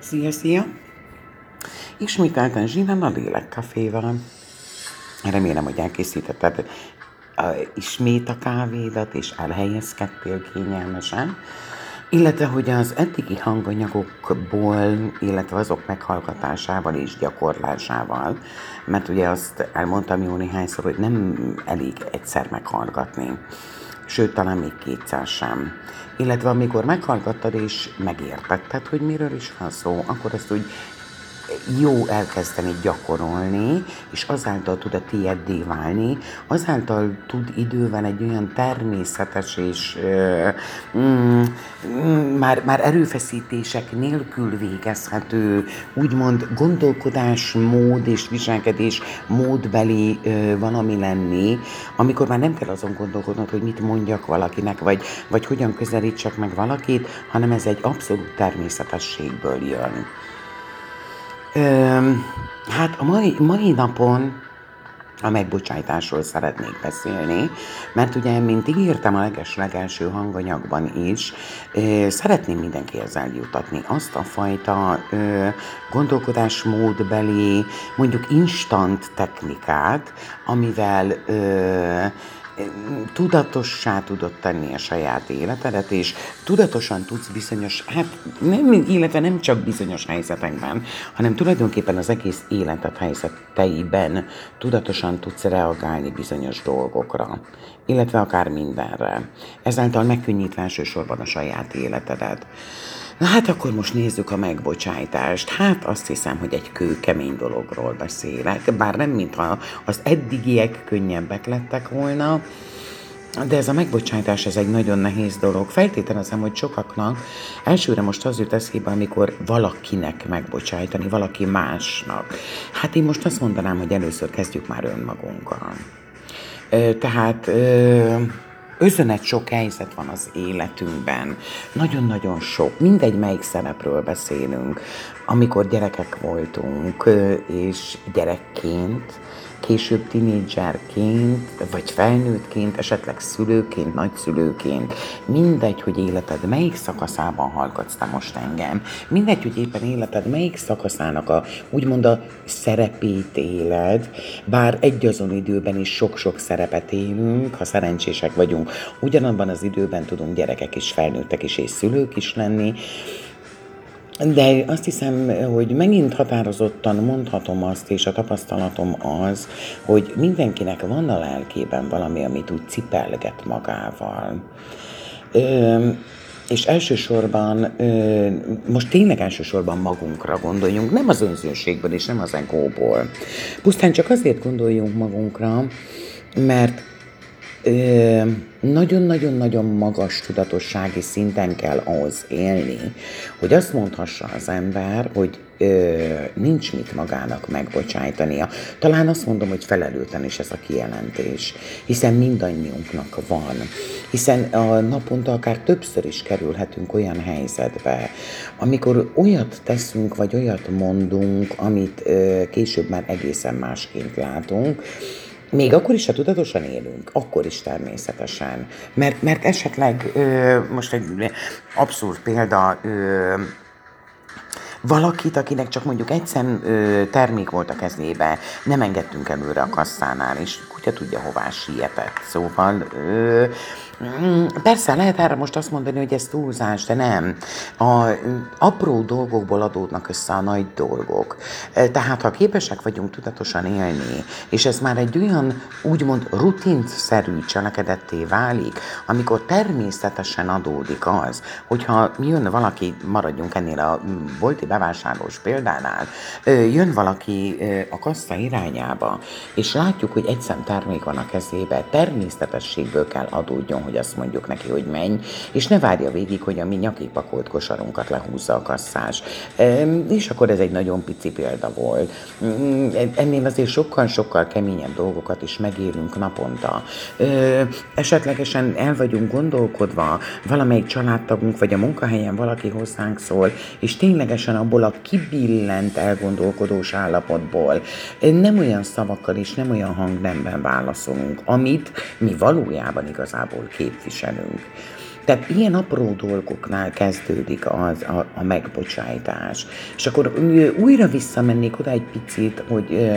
Szia, szia! Ismételten Zsinán a Lélekkaféval. Remélem, hogy elkészítetted a, ismét a kávédat, és elhelyezkedtél kényelmesen. Illetve, hogy az eddigi hanganyagokból, illetve azok meghallgatásával és gyakorlásával, mert ugye azt elmondtam jó néhányszor, hogy nem elég egyszer meghallgatni, sőt, talán még kétszer sem. Illetve amikor meghallgattad és megértetted, hogy miről is van szó, akkor ezt úgy jó elkezdeni gyakorolni, és azáltal tud a tieddé válni, azáltal tud idővel egy olyan természetes és mm, mm, már, már erőfeszítések nélkül végezhető, úgymond gondolkodásmód és viselkedés módbeli ö, valami lenni, amikor már nem kell azon gondolkodnod, hogy mit mondjak valakinek, vagy, vagy hogyan közelítsek meg valakit, hanem ez egy abszolút természetességből jön. Hát a mai, mai napon a megbocsájtásról szeretnék beszélni, mert ugye, mint ígértem a leges-legelső hanganyagban is, szeretném mindenkihez eljutatni azt a fajta ö, gondolkodásmódbeli, mondjuk instant technikát, amivel ö, tudatossá tudod tenni a saját életedet, és tudatosan tudsz bizonyos, hát nem, illetve nem csak bizonyos helyzetekben, hanem tulajdonképpen az egész életed helyzeteiben tudatosan tudsz reagálni bizonyos dolgokra, illetve akár mindenre. Ezáltal megkönnyítve elsősorban a saját életedet. Na hát akkor most nézzük a megbocsájtást. Hát azt hiszem, hogy egy kőkemény dologról beszélek, bár nem mintha az eddigiek könnyebbek lettek volna, de ez a megbocsájtás, ez egy nagyon nehéz dolog. Feltételezem, hogy sokaknak elsőre most az jut eszébe, amikor valakinek megbocsájtani, valaki másnak. Hát én most azt mondanám, hogy először kezdjük már önmagunkkal. Tehát Özönet sok helyzet van az életünkben, nagyon-nagyon sok, mindegy melyik szerepről beszélünk, amikor gyerekek voltunk, és gyerekként, később tinédzserként, vagy felnőttként, esetleg szülőként, nagyszülőként, mindegy, hogy életed melyik szakaszában hallgatsz te most engem, mindegy, hogy éppen életed melyik szakaszának a úgymond a szerepét éled, bár egy azon időben is sok-sok szerepet élünk, ha szerencsések vagyunk, ugyanabban az időben tudunk gyerekek is, felnőttek is és szülők is lenni, de azt hiszem, hogy megint határozottan mondhatom azt, és a tapasztalatom az, hogy mindenkinek van a lelkében valami, amit úgy cipelget magával. Ö, és elsősorban, most tényleg elsősorban magunkra gondoljunk, nem az önzőségből és nem az egóból. Pusztán csak azért gondoljunk magunkra, mert nagyon-nagyon-nagyon magas tudatossági szinten kell ahhoz élni, hogy azt mondhassa az ember, hogy ö, nincs mit magának megbocsájtania. Talán azt mondom, hogy felelőtlen is ez a kijelentés, hiszen mindannyiunknak van. Hiszen a naponta akár többször is kerülhetünk olyan helyzetbe, amikor olyat teszünk, vagy olyat mondunk, amit ö, később már egészen másként látunk, még akkor is, ha tudatosan élünk, akkor is természetesen. Mert, mert esetleg, ö, most egy abszurd példa, ö, valakit, akinek csak mondjuk egy szem termék volt a kezébe, nem engedtünk előre a kasszánál, és kutya tudja, hová sietett. Szóval ö, Mm, persze, lehet erre most azt mondani, hogy ez túlzás, de nem. A apró dolgokból adódnak össze a nagy dolgok. Tehát, ha képesek vagyunk tudatosan élni, és ez már egy olyan úgymond rutinszerű cselekedetté válik, amikor természetesen adódik az, hogyha jön valaki, maradjunk ennél a bolti bevásárlós példánál, jön valaki a kassa irányába, és látjuk, hogy egy szem termék van a kezébe, természetességből kell adódjon, hogy azt mondjuk neki, hogy menj, és ne várja végig, hogy a mi nyakipakolt kosarunkat lehúzza a kasszás. És akkor ez egy nagyon pici példa volt. Mm, ennél azért sokkal-sokkal keményebb dolgokat is megélünk naponta. Esetlegesen el vagyunk gondolkodva, valamelyik családtagunk vagy a munkahelyen valaki hozzánk szól, és ténylegesen abból a kibillent elgondolkodós állapotból nem olyan szavakkal és nem olyan hangnemben válaszolunk, amit mi valójában igazából képviselünk. Tehát ilyen apró dolgoknál kezdődik az, a, a megbocsájtás. És akkor újra visszamennék oda egy picit, hogy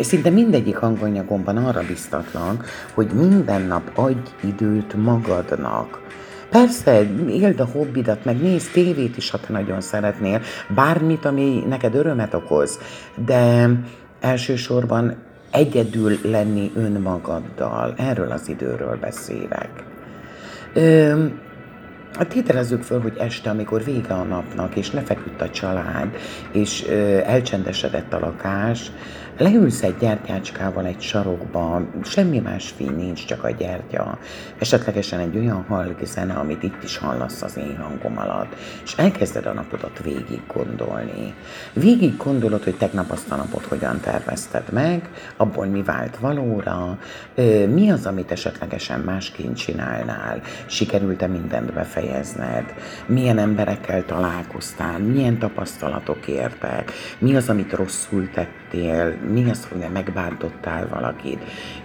szinte mindegyik hanganyagomban arra biztatlak, hogy minden nap adj időt magadnak. Persze, éld a hobbidat, meg nézd tévét is, ha te nagyon szeretnél, bármit, ami neked örömet okoz, de elsősorban egyedül lenni önmagaddal. Erről az időről beszélek. Ö, Tételezzük föl, hogy este, amikor vége a napnak, és lefeküdt a család, és ö, elcsendesedett a lakás, Leülsz egy gyertyácskával egy sarokba, semmi más fény nincs, csak a gyertya, esetlegesen egy olyan halk zene, amit itt is hallasz az én hangom alatt, és elkezded a napodat végig gondolni. Végig gondolod, hogy tegnap azt a napot hogyan tervezted meg, abból mi vált valóra, mi az, amit esetlegesen másként csinálnál, sikerült-e mindent befejezned, milyen emberekkel találkoztál, milyen tapasztalatok értek, mi az, amit rosszul tettél, mi az, hogy megbántottál valakit.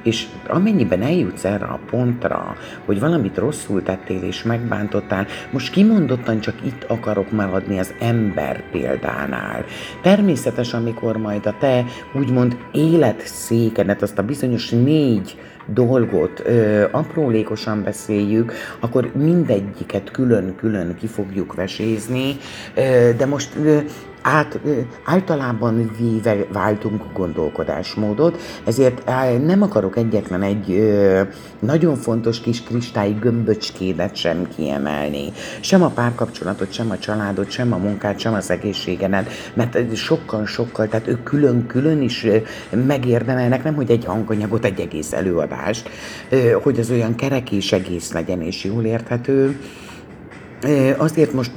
És amennyiben eljutsz erre a pontra, hogy valamit rosszul tettél és megbántottál, most kimondottan csak itt akarok maradni az ember példánál. Természetes, amikor majd a te úgymond életszékenet, azt a bizonyos négy dolgot ö, aprólékosan beszéljük, akkor mindegyiket külön-külön ki fogjuk vesézni, ö, de most ö, át, általában véve váltunk gondolkodásmódot, ezért nem akarok egyetlen egy nagyon fontos kis kristály gömböcskédet sem kiemelni. Sem a párkapcsolatot, sem a családot, sem a munkát, sem az egészségenet, mert sokkal-sokkal, tehát ők külön-külön is megérdemelnek, nem hogy egy hanganyagot, egy egész előadást, hogy az olyan kerek és egész legyen és jól érthető, Azért most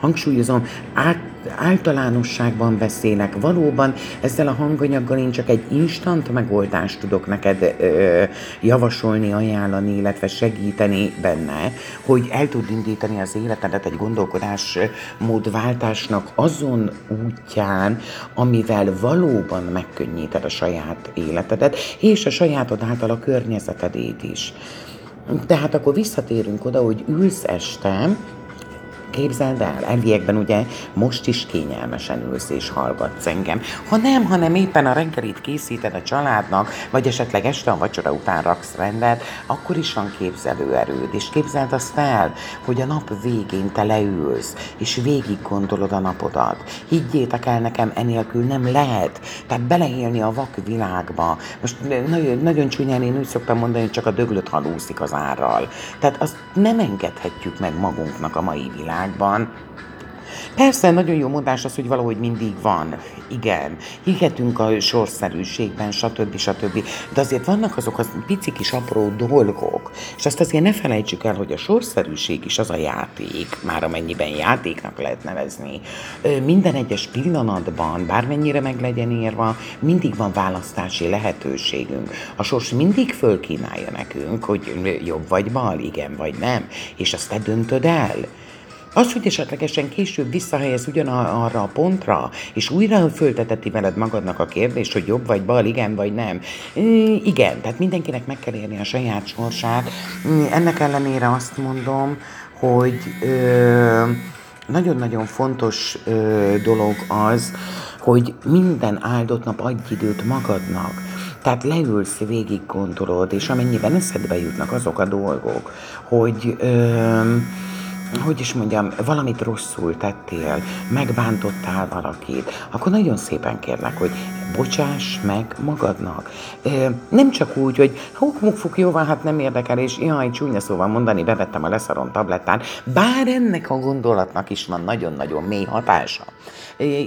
hangsúlyozom, át, általánosságban beszélek. Valóban ezzel a hanganyaggal én csak egy instant megoldást tudok neked ö, javasolni, ajánlani, illetve segíteni benne, hogy el tud indítani az életedet egy gondolkodásmódváltásnak azon útján, amivel valóban megkönnyíted a saját életedet, és a sajátod által a környezetedét is. Tehát akkor visszatérünk oda, hogy ülsz este, Képzeld el, elviekben ugye most is kényelmesen ülsz és hallgatsz engem. Ha nem, hanem éppen a reggelit készíted a családnak, vagy esetleg este a vacsora után raksz rendet, akkor is van képzelőerőd. És képzeld azt el, hogy a nap végén te leülsz, és végig gondolod a napodat. Higgyétek el nekem, enélkül nem lehet. Tehát beleélni a vak világba. Most nagyon, nagyon csúnyán én úgy szoktam mondani, hogy csak a döglött halúszik az árral. Tehát azt nem engedhetjük meg magunknak a mai világ világban. Persze, nagyon jó mondás az, hogy valahogy mindig van. Igen, hihetünk a sorszerűségben, stb. stb. De azért vannak azok a pici kis apró dolgok, és azt azért ne felejtsük el, hogy a sorszerűség is az a játék, már amennyiben játéknak lehet nevezni. Minden egyes pillanatban, bármennyire meg legyen írva, mindig van választási lehetőségünk. A sors mindig fölkínálja nekünk, hogy jobb vagy bal, igen vagy nem, és azt te döntöd el. Az, hogy esetlegesen később visszahelyez ugyanarra a pontra, és újra fölteteti veled magadnak a kérdést, hogy jobb vagy bal, igen vagy nem. Igen, tehát mindenkinek meg kell érni a saját sorsát. Ennek ellenére azt mondom, hogy nagyon-nagyon fontos ö, dolog az, hogy minden áldott nap adj időt magadnak. Tehát leülsz, végig gondolod, és amennyiben eszedbe jutnak azok a dolgok, hogy ö, hogy is mondjam, valamit rosszul tettél, megbántottál valakit, akkor nagyon szépen kérlek, hogy bocsáss meg magadnak. Nem csak úgy, hogy huk, muk, fuk, jó van, hát nem érdekel, és jaj, csúnya szóval mondani, bevettem a leszaron tablettán, bár ennek a gondolatnak is van nagyon-nagyon mély hatása,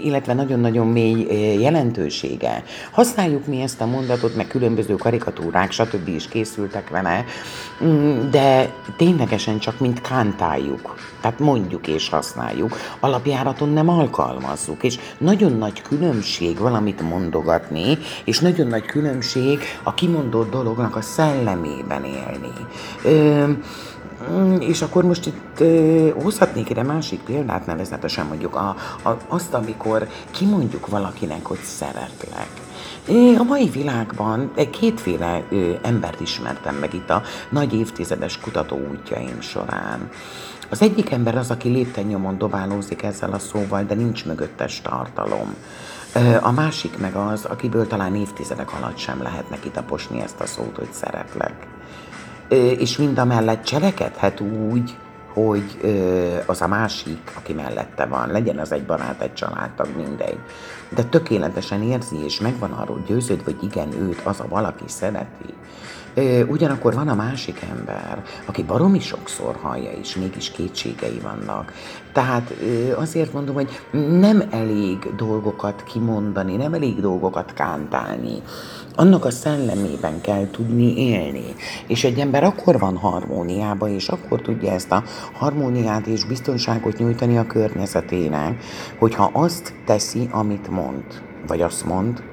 illetve nagyon-nagyon mély jelentősége. Használjuk mi ezt a mondatot, meg különböző karikatúrák, stb. is készültek vele, mm, de ténylegesen csak mint kántáljuk. Tehát mondjuk és használjuk, alapjáraton nem alkalmazzuk, és nagyon nagy különbség valamit mondogatni, és nagyon nagy különbség a kimondott dolognak a szellemében élni. Ö, Mm, és akkor most itt ö, hozhatnék ide másik példát, nevezetesen mondjuk a, a, azt, amikor kimondjuk valakinek, hogy szeretlek. A mai világban kétféle embert ismertem meg itt a nagy évtizedes kutató útjaim során. Az egyik ember az, aki lépten nyomon dobálózik ezzel a szóval, de nincs mögöttes tartalom. A másik meg az, akiből talán évtizedek alatt sem lehet neki taposni ezt a szót, hogy szeretlek. És mind a mellett cselekedhet úgy, hogy az a másik, aki mellette van, legyen az egy barát, egy családtag, mindegy. De tökéletesen érzi, és megvan arról győződve, hogy igen, őt az a valaki szereti. Ugyanakkor van a másik ember, aki baromi sokszor hallja, és mégis kétségei vannak. Tehát azért mondom, hogy nem elég dolgokat kimondani, nem elég dolgokat kántálni. Annak a szellemében kell tudni élni. És egy ember akkor van harmóniában, és akkor tudja ezt a harmóniát és biztonságot nyújtani a környezetének, hogyha azt teszi, amit mond, vagy azt mond,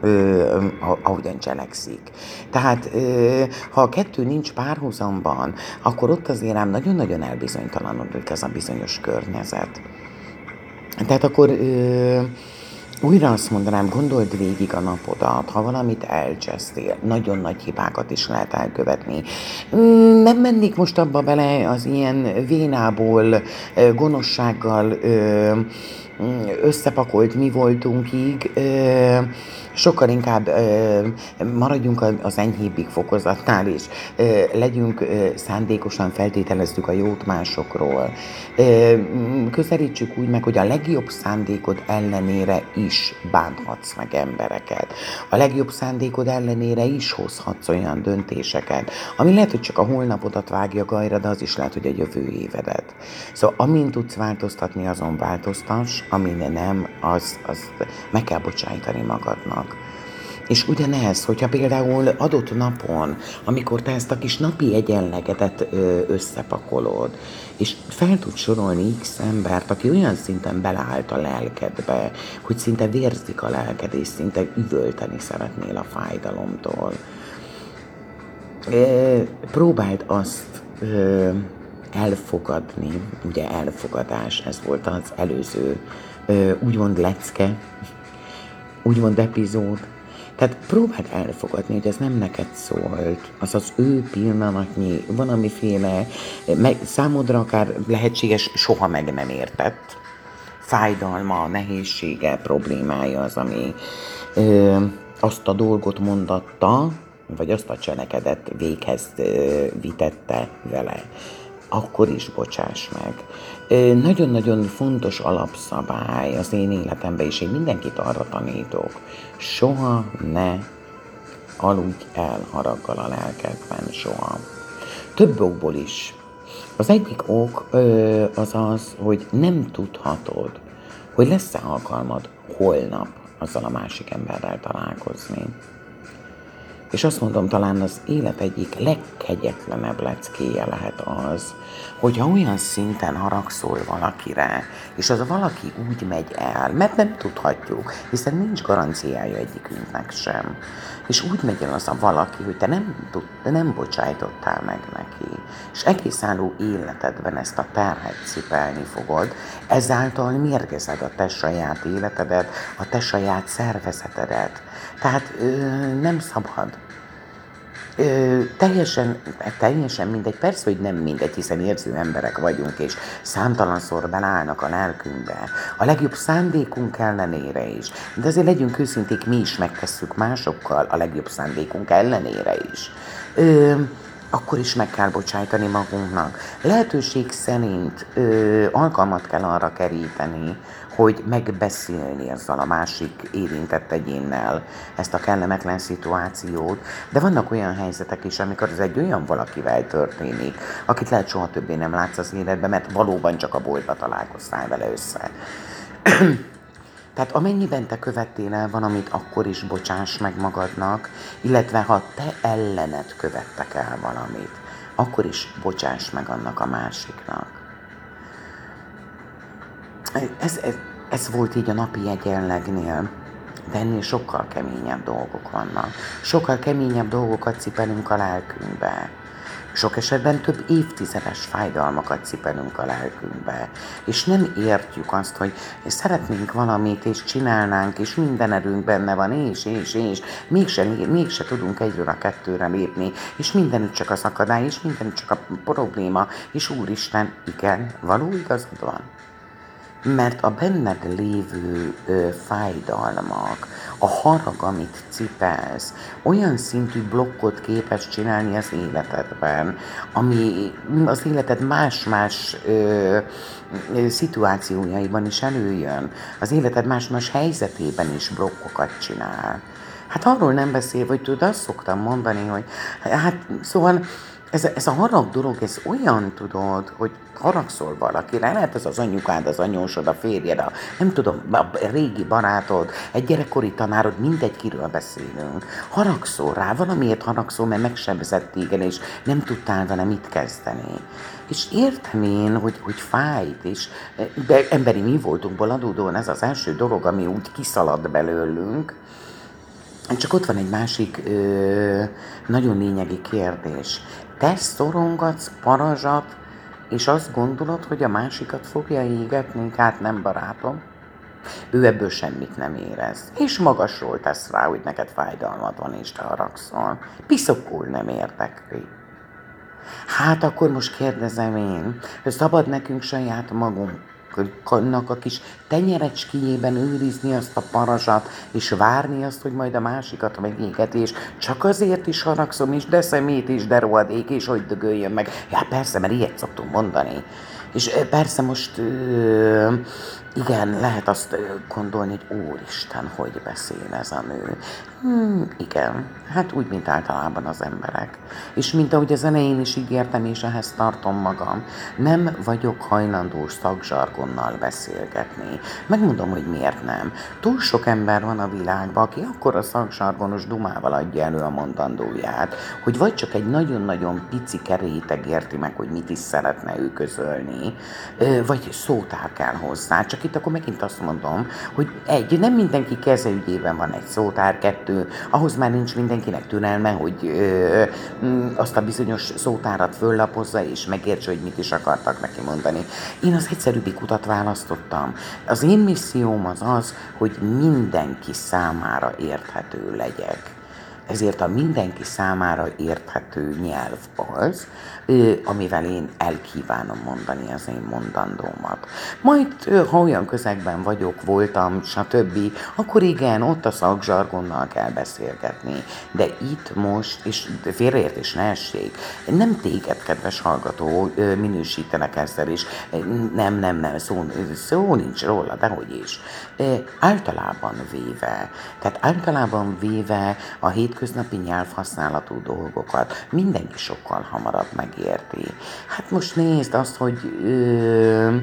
ö, ahogyan cselekszik. Tehát ha a kettő nincs párhuzamban, akkor ott azért ám nagyon-nagyon elbizonytalanodik ez a bizonyos környezet. Tehát akkor ö, újra azt mondanám, gondold végig a napodat, ha valamit elcsesztél, nagyon nagy hibákat is lehet elkövetni. Mm, nem mennék most abba bele az ilyen vénából, gonoszsággal összepakolt mi voltunk így, sokkal inkább maradjunk az enyhébbik fokozatnál, és legyünk szándékosan feltételezzük a jót másokról. Ö, közelítsük úgy meg, hogy a legjobb szándékod ellenére is bánthatsz meg embereket. A legjobb szándékod ellenére is hozhatsz olyan döntéseket, ami lehet, hogy csak a holnapodat vágja gajra, de az is lehet, hogy a jövő évedet. Szóval amint tudsz változtatni, azon változtass, amin nem, az, az meg kell bocsájtani magadnak. És ugyanez, hogyha például adott napon, amikor te ezt a kis napi egyenlegedet összepakolod, és fel tud sorolni X embert, aki olyan szinten beleállt a lelkedbe, hogy szinte vérzik a lelked, és szinte üvölteni szeretnél a fájdalomtól. Próbáld azt elfogadni, ugye elfogadás, ez volt az előző úgymond lecke, úgymond epizód, tehát próbáld elfogadni, hogy ez nem neked szólt, az az ő pillanatnyi, valamiféle, meg, számodra akár lehetséges, soha meg nem értett. Fájdalma, nehézsége, problémája az, ami ö, azt a dolgot mondatta, vagy azt a cselekedet véghez ö, vitette vele akkor is bocsáss meg. Nagyon-nagyon fontos alapszabály az én életemben, és én mindenkit arra tanítok, soha ne aludj el haraggal a lelkedben, soha. Több okból is. Az egyik ok az az, hogy nem tudhatod, hogy lesz-e alkalmad holnap azzal a másik emberrel találkozni. És azt mondom, talán az élet egyik legkegyetlenebb leckéje lehet az, hogyha olyan szinten haragszol valakire, és az valaki úgy megy el, mert nem tudhatjuk, hiszen nincs garanciája egyikünknek sem, és úgy megy el az a valaki, hogy te nem, tud, te nem bocsájtottál meg neki, és egész álló életedben ezt a terhet cipelni fogod, ezáltal mérgezed a te saját életedet, a te saját szervezetedet. Tehát ö, nem szabad Ö, teljesen, teljesen mindegy, persze, hogy nem mindegy, hiszen érző emberek vagyunk, és számtalanszor belállnak a lelkünkbe. A legjobb szándékunk ellenére is. De azért legyünk őszinték, mi is megtesszük másokkal a legjobb szándékunk ellenére is. Ö, akkor is meg kell bocsájtani magunknak. Lehetőség szerint ö, alkalmat kell arra keríteni, hogy megbeszélni ezzel a másik érintett egyénnel ezt a kellemetlen szituációt, de vannak olyan helyzetek is, amikor ez egy olyan valakivel történik, akit lehet soha többé nem látsz az életben, mert valóban csak a boltba találkoztál vele össze. Tehát amennyiben te követtél el valamit, akkor is bocsáss meg magadnak, illetve ha te ellened követtek el valamit, akkor is bocsáss meg annak a másiknak. Ez, ez, ez volt így a napi egyenlegnél, de ennél sokkal keményebb dolgok vannak. Sokkal keményebb dolgokat cipelünk a lelkünkbe. Sok esetben több évtizedes fájdalmakat cipelünk a lelkünkbe, és nem értjük azt, hogy szeretnénk valamit, és csinálnánk, és minden erőnk benne van, és, és, és, mégse, mégse tudunk egyről a kettőre lépni, és mindenütt csak az akadály, és mindenütt csak a probléma, és Úristen, igen, való igazad van mert a benned lévő ö, fájdalmak, a harag, amit cipelsz, olyan szintű blokkot képes csinálni az életedben, ami az életed más-más ö, szituációjaiban is előjön, az életed más-más helyzetében is blokkokat csinál. Hát arról nem beszél, hogy tudod, azt szoktam mondani, hogy hát szóval ez, ez a harag dolog, ez olyan, tudod, hogy haragszol valakire, lehet ez az anyukád, az anyósod, a férjed, a, nem tudom, a régi barátod, egy gyerekkori tanárod, mindegy, kiről beszélünk. Haragszol rá, valamiért haragszol, mert megsebzett téged, és nem tudtál vele mit kezdeni. És értem én, hogy, hogy fájt, és de emberi mi voltunkból adódóan ez az első dolog, ami úgy kiszalad belőlünk, csak ott van egy másik ö, nagyon lényegi kérdés. Te szorongatsz parazsat, és azt gondolod, hogy a másikat fogja égetni, hát nem barátom. Ő ebből semmit nem érez. És magasról tesz rá, hogy neked fájdalmad van, és te haragszol. Piszokul nem érdekli. Hát akkor most kérdezem én, hogy szabad nekünk saját magunk annak a kis tenyerecskéjében őrizni azt a parazsat, és várni azt, hogy majd a másikat megégeti, és csak azért is haragszom, és de szemét is, de rohadék, és hogy dögöljön meg. Ja, persze, mert ilyet szoktunk mondani. És persze most igen, lehet azt gondolni, hogy Úristen, hogy beszél ez a nő. Hmm, igen, hát úgy, mint általában az emberek. És mint ahogy az elején is ígértem, és ehhez tartom magam, nem vagyok hajlandó szakzsargonnal beszélgetni. Megmondom, hogy miért nem. Túl sok ember van a világban, aki akkor a szakzsargonos dumával adja elő a mondandóját, hogy vagy csak egy nagyon-nagyon pici keréteg érti meg, hogy mit is szeretne ő közölni, vagy szótár kell hozzá. Csak itt akkor megint azt mondom, hogy egy, nem mindenki kezeügyében van egy szótár, kettő, ahhoz már nincs mindenkinek türelme, hogy ö, mm, azt a bizonyos szótárat föllapozza, és megértse, hogy mit is akartak neki mondani. Én az egyszerűbbik utat választottam. Az én misszióm az az, hogy mindenki számára érthető legyek ezért a mindenki számára érthető nyelv az, amivel én elkívánom mondani az én mondandómat. Majd, ha olyan közegben vagyok, voltam, stb., akkor igen, ott a szakzsargonnal kell beszélgetni. De itt most, és félreértés ne essék, nem téged, kedves hallgató, minősítenek ezzel is. Nem, nem, nem, szó, szó nincs róla, dehogy is. Általában véve, tehát általában véve a hétköznapi nyelvhasználatú dolgokat mindenki sokkal hamarabb meg megérti. Hát most nézd azt, hogy ö,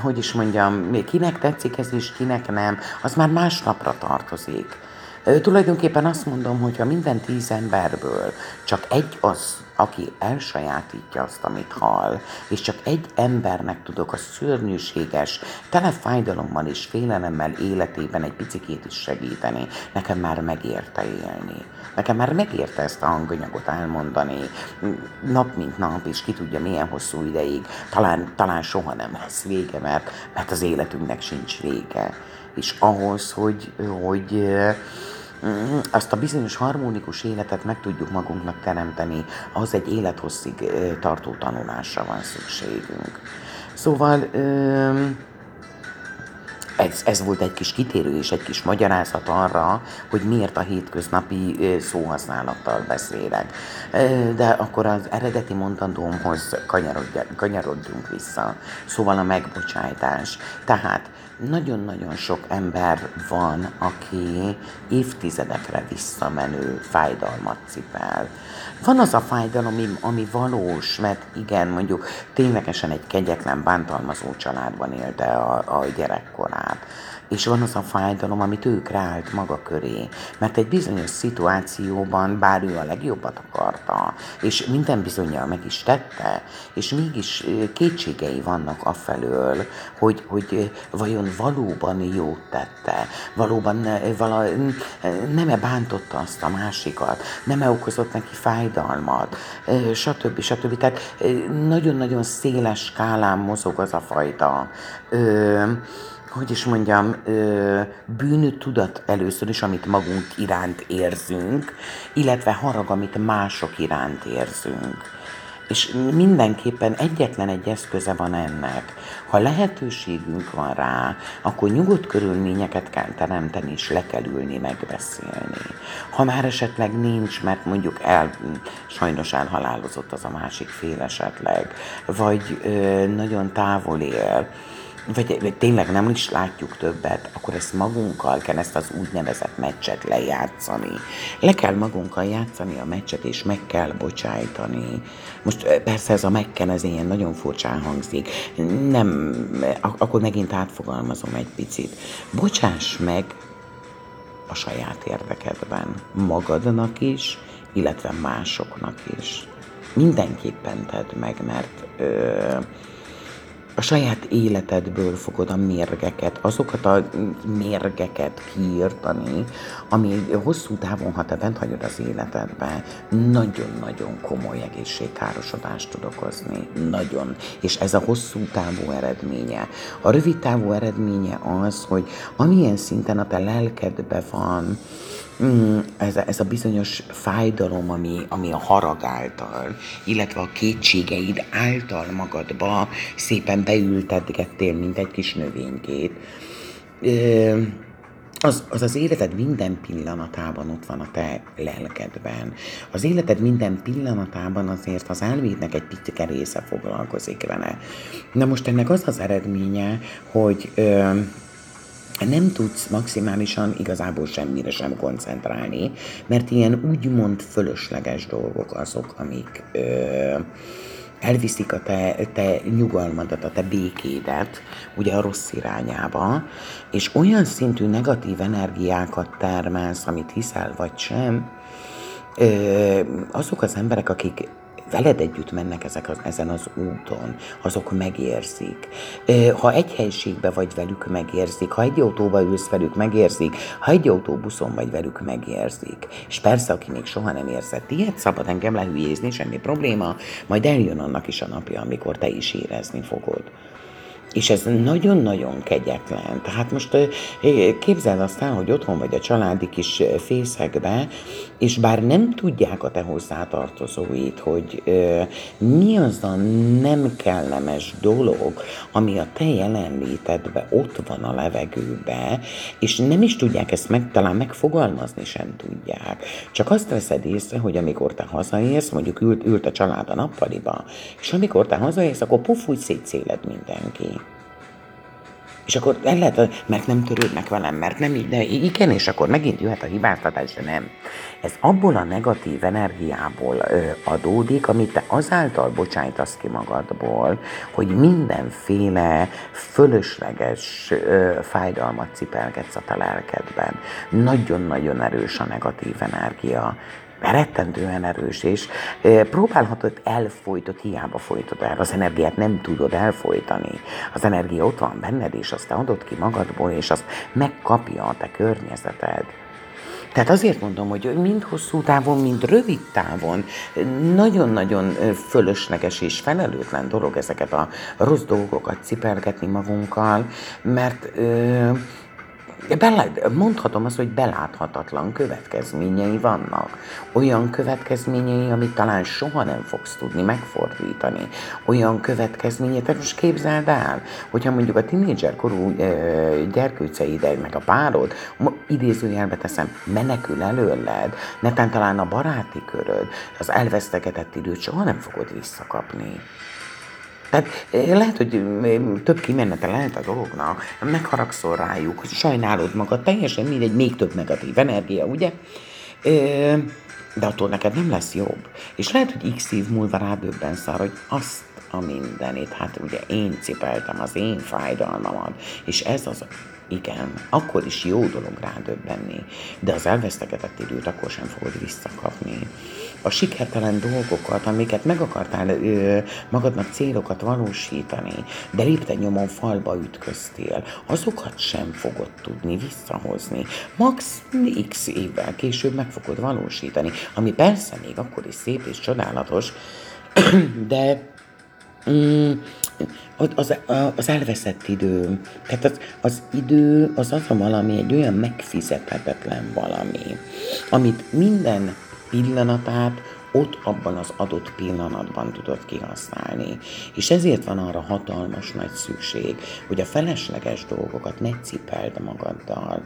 hogy is mondjam, kinek tetszik ez is, kinek nem, az már másnapra tartozik. Ö, tulajdonképpen azt mondom, hogy ha minden tíz emberből csak egy az, aki elsajátítja azt, amit hall, és csak egy embernek tudok a szörnyűséges, tele fájdalommal és félelemmel életében egy picikét is segíteni, nekem már megérte élni. Nekem már megérte ezt a hanganyagot elmondani, nap mint nap, és ki tudja milyen hosszú ideig, talán, talán soha nem lesz vége, mert, mert az életünknek sincs vége. És ahhoz, hogy, hogy Mm, azt a bizonyos harmonikus életet meg tudjuk magunknak teremteni, az egy élethosszig tartó tanulásra van szükségünk. Szóval ez, ez volt egy kis kitérő és egy kis magyarázat arra, hogy miért a hétköznapi szóhasználattal beszélek. De akkor az eredeti mondandómhoz kanyarodjunk vissza. Szóval a megbocsájtás. Tehát nagyon-nagyon sok ember van, aki évtizedekre visszamenő fájdalmat cipel. Van az a fájdalom, ami, ami valós, mert igen, mondjuk ténylegesen egy kegyetlen, bántalmazó családban élte a, a gyerekkorát és van az a fájdalom, amit ő kreált maga köré. Mert egy bizonyos szituációban, bár ő a legjobbat akarta, és minden bizonyal meg is tette, és mégis kétségei vannak afelől, hogy, hogy vajon valóban jót tette, valóban vala, nem-e bántotta azt a másikat, nem-e okozott neki fájdalmat, stb. stb. Tehát nagyon-nagyon széles skálán mozog az a fajta hogy is mondjam, bűntudat először is, amit magunk iránt érzünk, illetve harag, amit mások iránt érzünk. És mindenképpen egyetlen egy eszköze van ennek. Ha lehetőségünk van rá, akkor nyugodt körülményeket kell teremteni, és le kell ülni, megbeszélni. Ha már esetleg nincs, mert mondjuk el, sajnos elhalálozott az a másik fél esetleg, vagy ö, nagyon távol él, vagy, vagy tényleg nem is látjuk többet, akkor ezt magunkkal kell ezt az úgynevezett meccset lejátszani. Le kell magunkkal játszani a meccset, és meg kell bocsájtani. Most persze ez a megken, ez ilyen nagyon furcsán hangzik. Nem, akkor megint átfogalmazom egy picit. Bocsáss meg a saját érdekedben. Magadnak is, illetve másoknak is. Mindenképpen tedd meg, mert ö, a saját életedből fogod a mérgeket, azokat a mérgeket kiírtani, ami hosszú távon, ha te bent hagyod az életedbe, nagyon-nagyon komoly egészségkárosodást tud okozni. Nagyon. És ez a hosszú távú eredménye. A rövid távú eredménye az, hogy amilyen szinten a te lelkedbe van, Mm, ez, a, ez a bizonyos fájdalom, ami, ami a harag által, illetve a kétségeid által magadba szépen beültetgettél, mint egy kis növénykét. Az, az az életed minden pillanatában ott van a te lelkedben. Az életed minden pillanatában azért az elmédnek egy picike része foglalkozik vele. Na most ennek az az eredménye, hogy ö, nem tudsz maximálisan igazából semmire sem koncentrálni, mert ilyen úgymond fölösleges dolgok azok, amik ö, elviszik a te, te nyugalmadat, a te békédet, ugye a rossz irányába, és olyan szintű negatív energiákat termelsz, amit hiszel vagy sem, azok az emberek, akik veled együtt mennek ezek az, ezen az úton, azok megérzik. Ha egy helységbe vagy velük, megérzik. Ha egy autóba ülsz velük, megérzik. Ha egy autóbuszon vagy velük, megérzik. És persze, aki még soha nem érzett ilyet, szabad engem lehülyézni, semmi probléma, majd eljön annak is a napja, amikor te is érezni fogod. És ez nagyon-nagyon kegyetlen. Tehát most képzeld azt el, hogy otthon vagy a családi kis fészekbe, és bár nem tudják a te hozzátartozóit, hogy mi az a nem kellemes dolog, ami a te jelenlétedbe ott van a levegőbe, és nem is tudják ezt meg, talán megfogalmazni sem tudják. Csak azt veszed észre, hogy amikor te hazaérsz, mondjuk ült, ült a család a nappaliba, és amikor te hazaérsz, akkor puf, úgy szétszéled mindenki. És akkor el lehet, mert nem törődnek velem, mert nem így, de igen, és akkor megint jöhet a hibáztatás, de nem. Ez abból a negatív energiából ö, adódik, amit te azáltal bocsájtasz ki magadból, hogy mindenféle fölösleges ö, fájdalmat cipelgetsz a te lelkedben. Nagyon-nagyon erős a negatív energia rettentően erős, és próbálhatod elfolytod, hiába folytod el, az energiát nem tudod elfolytani. Az energia ott van benned, és azt te adod ki magadból, és azt megkapja a te környezeted. Tehát azért mondom, hogy mind hosszú távon, mind rövid távon nagyon-nagyon fölösleges és felelőtlen dolog ezeket a rossz dolgokat cipelgetni magunkkal, mert Belát, mondhatom azt, hogy beláthatatlan következményei vannak. Olyan következményei, amit talán soha nem fogsz tudni megfordítani. Olyan következményei, tehát most képzeld el, hogyha mondjuk a tinédzser korú gyerkőceid, meg a párod, idézőjelbe teszem, menekül előled, netán talán a baráti köröd, az elvesztegetett időt soha nem fogod visszakapni. Tehát eh, lehet, hogy több kimenete lehet a dolognak, megharagszol rájuk, sajnálod magad, teljesen mindegy, még több negatív energia, ugye? De attól neked nem lesz jobb. És lehet, hogy x év múlva rádöbbensz arra, hogy azt a mindenit. Hát ugye én cipeltem az én fájdalmamat, és ez az, igen, akkor is jó dolog rádöbbenni, de az elvesztegetett időt akkor sem fogod visszakapni. A sikertelen dolgokat, amiket meg akartál ö, magadnak célokat valósítani, de lépten nyomon falba ütköztél, azokat sem fogod tudni visszahozni. Max x évvel később meg fogod valósítani, ami persze még akkor is szép és csodálatos, de mm, az, az elveszett idő. Tehát az, az idő az az a valami, egy olyan megfizethetetlen valami, amit minden pillanatát ott abban az adott pillanatban tudod kihasználni. És ezért van arra hatalmas nagy szükség, hogy a felesleges dolgokat ne cipeld magaddal.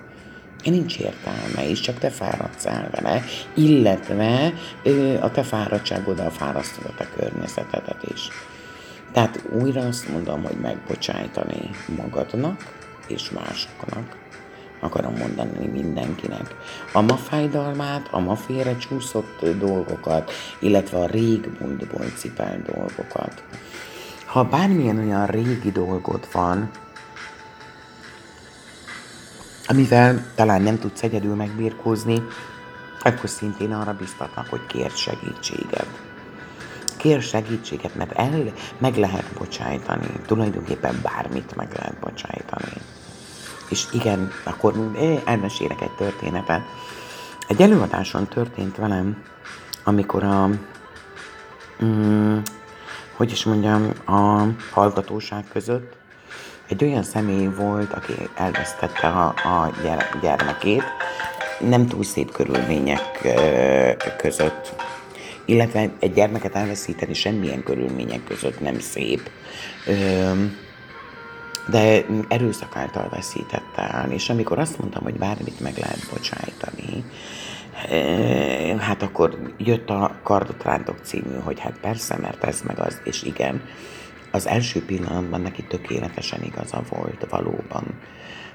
Nincs értelme, és csak te fáradsz el vele, illetve ö, a te fáradtságoddal fárasztod a te környezetedet is. Tehát újra azt mondom, hogy megbocsájtani magadnak és másoknak, akarom mondani mindenkinek, a ma fájdalmát, a ma félre csúszott dolgokat, illetve a rég múltból cipel dolgokat. Ha bármilyen olyan régi dolgod van, amivel talán nem tudsz egyedül megbírkózni, akkor szintén arra biztatnak, hogy kérd segítséget kér segítséget, mert el, meg lehet bocsájtani, tulajdonképpen bármit meg lehet bocsájtani. És igen, akkor elmesélek egy történetet. Egy előadáson történt velem, amikor a, mm, hogy is mondjam, a hallgatóság között egy olyan személy volt, aki elvesztette a, a gyermekét, nem túl szép körülmények között illetve egy gyermeket elveszíteni semmilyen körülmények között nem szép. De erőszak által veszítette el, és amikor azt mondtam, hogy bármit meg lehet bocsájtani, hát akkor jött a Kardot rántok című, hogy hát persze, mert ez meg az, és igen, az első pillanatban neki tökéletesen igaza volt valóban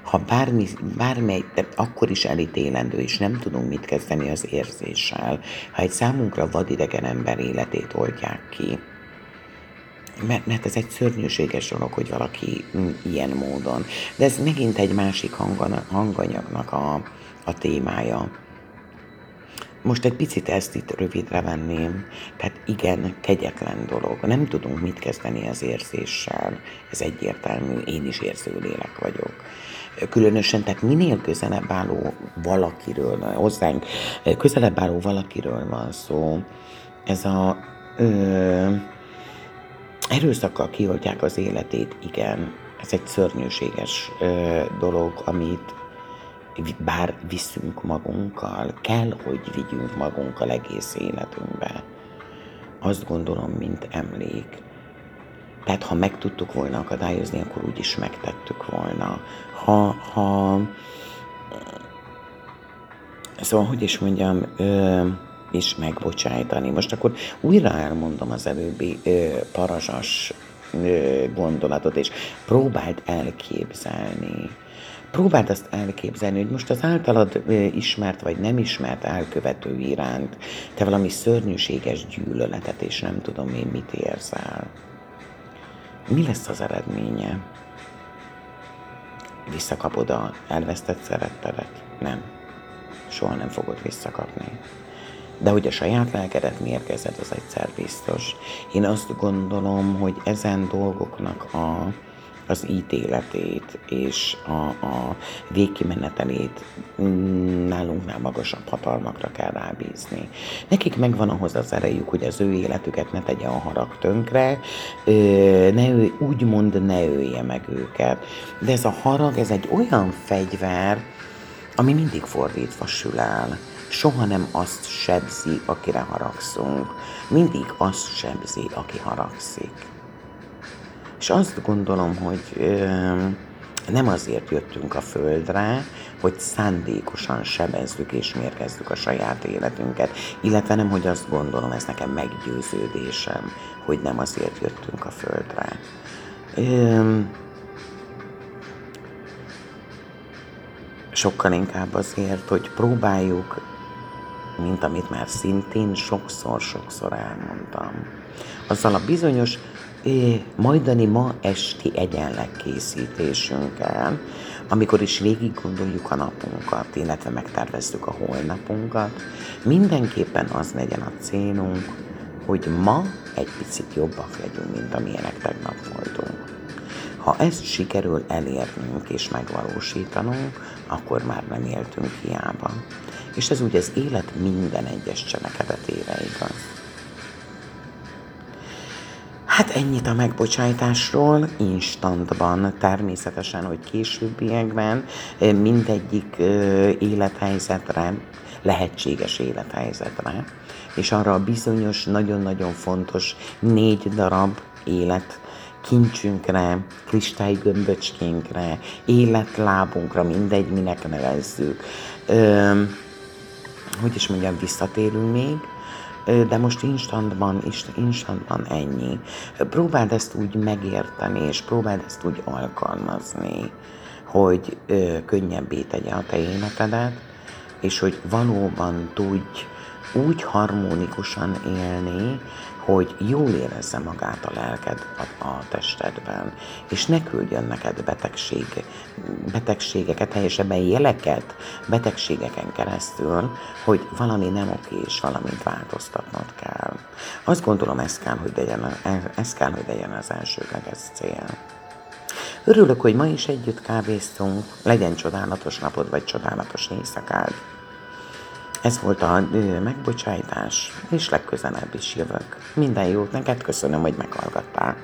ha bármi, bármely, de akkor is elítélendő, és nem tudunk mit kezdeni az érzéssel, ha egy számunkra vadidegen ember életét oldják ki, mert, mert ez egy szörnyűséges dolog, hogy valaki ilyen módon. De ez megint egy másik hanganyagnak a, a témája. Most egy picit ezt itt rövidre venném. Tehát igen, kegyetlen dolog. Nem tudunk mit kezdeni az érzéssel. Ez egyértelmű, én is érző lélek vagyok különösen, tehát minél közelebb álló valakiről, hozzánk közelebb álló valakiről van szó, ez a ö, erőszakkal kioltják az életét, igen, ez egy szörnyűséges ö, dolog, amit bár viszünk magunkkal, kell, hogy vigyünk magunkkal egész életünkbe. Azt gondolom, mint emlék. Tehát ha meg tudtuk volna akadályozni, akkor úgyis megtettük volna. Ha, ha Szóval, hogy is mondjam, ö, is megbocsájtani. Most akkor újra elmondom az előbbi ö, parazsas ö, gondolatot, és próbáld elképzelni. Próbáld azt elképzelni, hogy most az általad ö, ismert vagy nem ismert elkövető iránt te valami szörnyűséges gyűlöletet, és nem tudom én mit érzel mi lesz az eredménye? Visszakapod a elvesztett szerettedet? Nem. Soha nem fogod visszakapni. De hogy a saját lelkedet mérgezed, az egyszer biztos. Én azt gondolom, hogy ezen dolgoknak a az ítéletét és a, a végkimenetelét nálunknál magasabb hatalmakra kell rábízni. Nekik megvan ahhoz az erejük, hogy az ő életüket ne tegye a harag tönkre, ne ő, úgymond ne ölje meg őket. De ez a harag, ez egy olyan fegyver, ami mindig fordítva sül el. Soha nem azt sebzi, akire haragszunk, mindig azt sebzi, aki haragszik. És azt gondolom, hogy nem azért jöttünk a Földre, hogy szándékosan sebezzük és mérgezzük a saját életünket, illetve nem, hogy azt gondolom, ez nekem meggyőződésem, hogy nem azért jöttünk a Földre. Sokkal inkább azért, hogy próbáljuk, mint amit már szintén sokszor-sokszor elmondtam, azzal a bizonyos majdani ma esti egyenlegkészítésünkkel, amikor is végig gondoljuk a napunkat, illetve megtervezzük a holnapunkat, mindenképpen az legyen a célunk, hogy ma egy picit jobbak legyünk, mint amilyenek tegnap voltunk. Ha ezt sikerül elérnünk és megvalósítanunk, akkor már nem éltünk hiába. És ez úgy az élet minden egyes cselekedetére igaz. Hát ennyit a megbocsájtásról, instantban, természetesen, hogy későbbiekben mindegyik élethelyzetre, lehetséges élethelyzetre, és arra a bizonyos, nagyon-nagyon fontos négy darab élet kincsünkre, kristálygömböcskénkre, életlábunkra, mindegy, minek nevezzük. Ö, hogy is mondjam, visszatérünk még, de most instantban, instantban ennyi. Próbáld ezt úgy megérteni, és próbáld ezt úgy alkalmazni, hogy könnyebbé tegye a te életedet, és hogy valóban tudj úgy harmonikusan élni, hogy jól érezze magát a lelked a, a testedben, és ne küldjön neked betegség, betegségeket, teljesebben jeleket betegségeken keresztül, hogy valami nem oké, és valamit változtatnod kell. Azt gondolom, ez kell, hogy legyen, ez kell, hogy legyen az elsőleges cél. Örülök, hogy ma is együtt kávéztunk, legyen csodálatos napod, vagy csodálatos éjszakád. Ez volt a megbocsájtás, és legközelebb is jövök. Minden jót neked, köszönöm, hogy meghallgattál.